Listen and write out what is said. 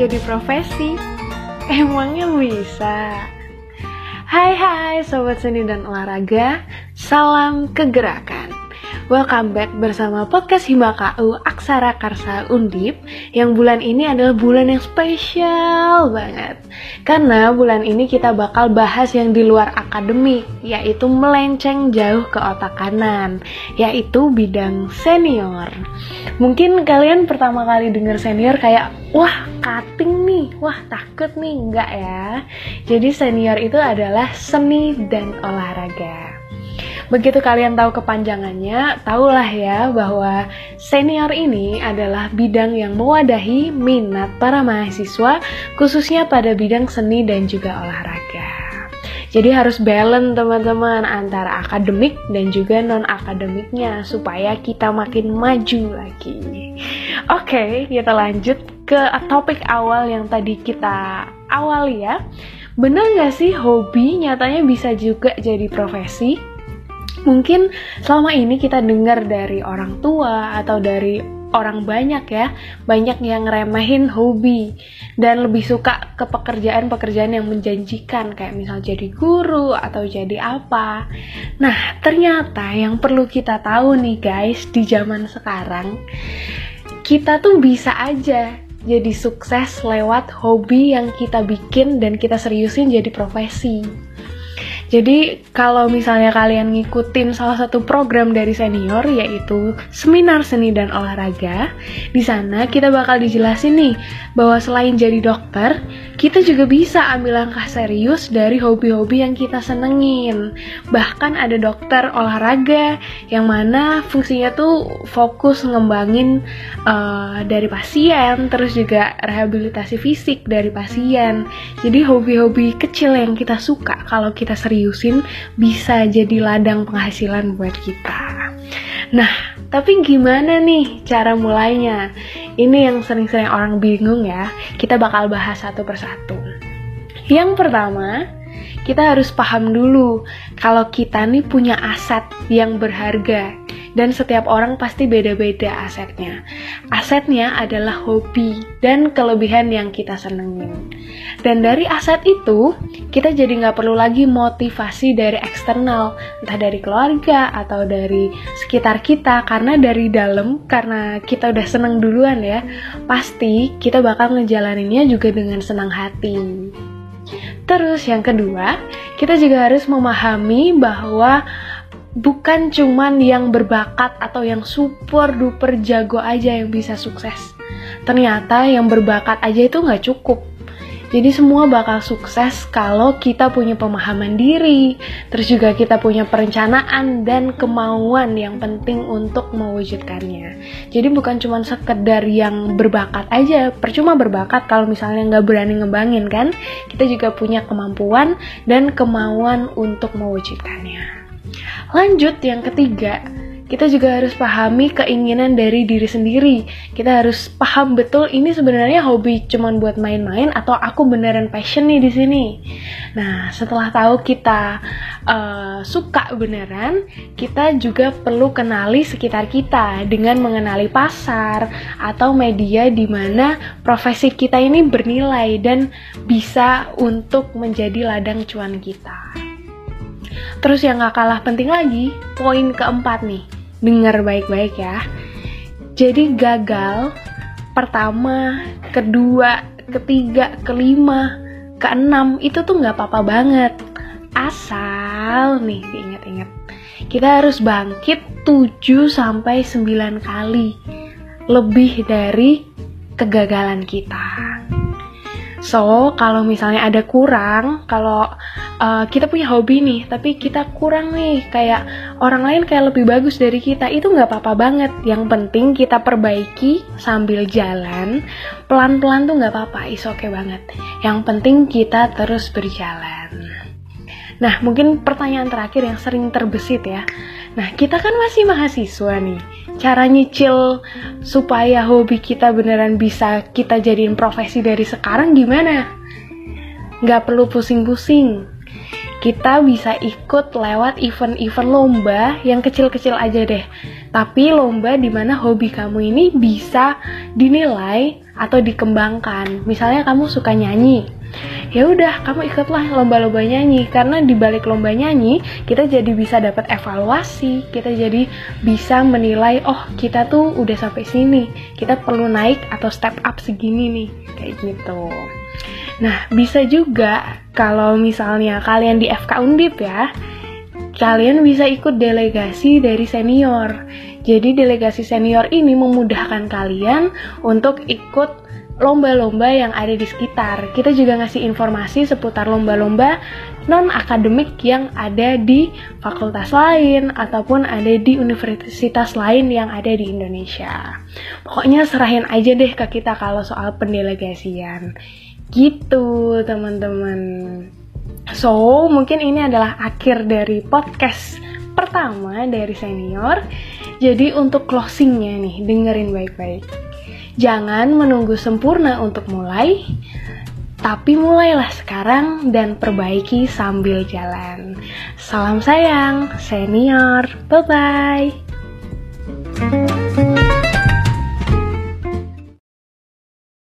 jadi profesi? Emangnya bisa? Hai hai sobat seni dan olahraga, salam kegerakan. Welcome back bersama podcast Hima KU Aksara Karsa Undip Yang bulan ini adalah bulan yang spesial banget. Karena bulan ini kita bakal bahas yang di luar akademik Yaitu melenceng jauh ke otak kanan Yaitu bidang senior. Mungkin kalian pertama kali denger senior kayak Wah cutting nih, wah takut nih, enggak ya. Jadi senior itu adalah seni dan olahraga Begitu kalian tahu kepanjangannya, tahulah ya bahwa senior ini adalah bidang yang mewadahi minat para mahasiswa khususnya pada bidang seni dan juga olahraga. Jadi harus balance teman-teman antara akademik dan juga non akademiknya supaya kita makin maju lagi. Oke, kita lanjut ke topik awal yang tadi kita awali ya. Bener gak sih hobi nyatanya bisa juga jadi profesi? Mungkin selama ini kita dengar dari orang tua atau dari orang banyak ya, banyak yang remehin hobi dan lebih suka ke pekerjaan-pekerjaan yang menjanjikan kayak misal jadi guru atau jadi apa. Nah, ternyata yang perlu kita tahu nih guys di zaman sekarang, kita tuh bisa aja jadi sukses lewat hobi yang kita bikin dan kita seriusin jadi profesi. Jadi kalau misalnya kalian ngikutin salah satu program dari senior yaitu seminar seni dan olahraga, di sana kita bakal dijelasin nih bahwa selain jadi dokter, kita juga bisa ambil langkah serius dari hobi-hobi yang kita senengin. Bahkan ada dokter olahraga yang mana fungsinya tuh fokus ngembangin uh, dari pasien, terus juga rehabilitasi fisik dari pasien. Jadi hobi-hobi kecil yang kita suka kalau kita serius seriusin bisa jadi ladang penghasilan buat kita. Nah, tapi gimana nih cara mulainya? Ini yang sering-sering orang bingung ya. Kita bakal bahas satu persatu. Yang pertama, kita harus paham dulu kalau kita nih punya aset yang berharga dan setiap orang pasti beda-beda asetnya. Asetnya adalah hobi dan kelebihan yang kita senengin. Dan dari aset itu, kita jadi nggak perlu lagi motivasi dari eksternal, entah dari keluarga atau dari sekitar kita, karena dari dalam, karena kita udah seneng duluan ya, pasti kita bakal ngejalaninnya juga dengan senang hati. Terus yang kedua, kita juga harus memahami bahwa bukan cuman yang berbakat atau yang super duper jago aja yang bisa sukses. Ternyata yang berbakat aja itu nggak cukup. Jadi semua bakal sukses kalau kita punya pemahaman diri, terus juga kita punya perencanaan dan kemauan yang penting untuk mewujudkannya. Jadi bukan cuma sekedar yang berbakat aja, percuma berbakat kalau misalnya nggak berani ngebangin kan, kita juga punya kemampuan dan kemauan untuk mewujudkannya. Lanjut yang ketiga, kita juga harus pahami keinginan dari diri sendiri. Kita harus paham betul ini sebenarnya hobi cuman buat main-main atau aku beneran passion nih di sini. Nah, setelah tahu kita uh, suka beneran, kita juga perlu kenali sekitar kita dengan mengenali pasar atau media di mana profesi kita ini bernilai dan bisa untuk menjadi ladang cuan kita. Terus yang gak kalah penting lagi, poin keempat nih, dengar baik-baik ya. Jadi gagal pertama, kedua, ketiga, kelima, keenam itu tuh nggak apa-apa banget. Asal nih diingat-ingat. Kita harus bangkit 7 sampai 9 kali lebih dari kegagalan kita. So, kalau misalnya ada kurang, kalau uh, kita punya hobi nih, tapi kita kurang nih, kayak orang lain kayak lebih bagus dari kita, itu nggak apa-apa banget. Yang penting kita perbaiki sambil jalan, pelan-pelan tuh nggak apa-apa, is oke okay banget. Yang penting kita terus berjalan. Nah, mungkin pertanyaan terakhir yang sering terbesit ya. Nah, kita kan masih mahasiswa nih cara nyicil supaya hobi kita beneran bisa kita jadiin profesi dari sekarang gimana? Nggak perlu pusing-pusing. Kita bisa ikut lewat event-event lomba yang kecil-kecil aja deh. Tapi lomba di mana hobi kamu ini bisa dinilai atau dikembangkan. Misalnya kamu suka nyanyi, ya udah kamu ikutlah lomba-lomba nyanyi. Karena di balik lomba nyanyi kita jadi bisa dapat evaluasi. Kita jadi bisa menilai oh kita tuh udah sampai sini. Kita perlu naik atau step up segini nih. Kayak gitu. Nah bisa juga kalau misalnya kalian di FK Undip ya kalian bisa ikut delegasi dari senior. Jadi delegasi senior ini memudahkan kalian untuk ikut lomba-lomba yang ada di sekitar. Kita juga ngasih informasi seputar lomba-lomba non-akademik yang ada di fakultas lain ataupun ada di universitas lain yang ada di Indonesia. Pokoknya serahin aja deh ke kita kalau soal pendelegasian. Gitu, teman-teman. So, mungkin ini adalah akhir dari podcast pertama dari senior. Jadi untuk closingnya nih, dengerin baik-baik. Jangan menunggu sempurna untuk mulai, tapi mulailah sekarang dan perbaiki sambil jalan. Salam sayang, senior. Bye bye.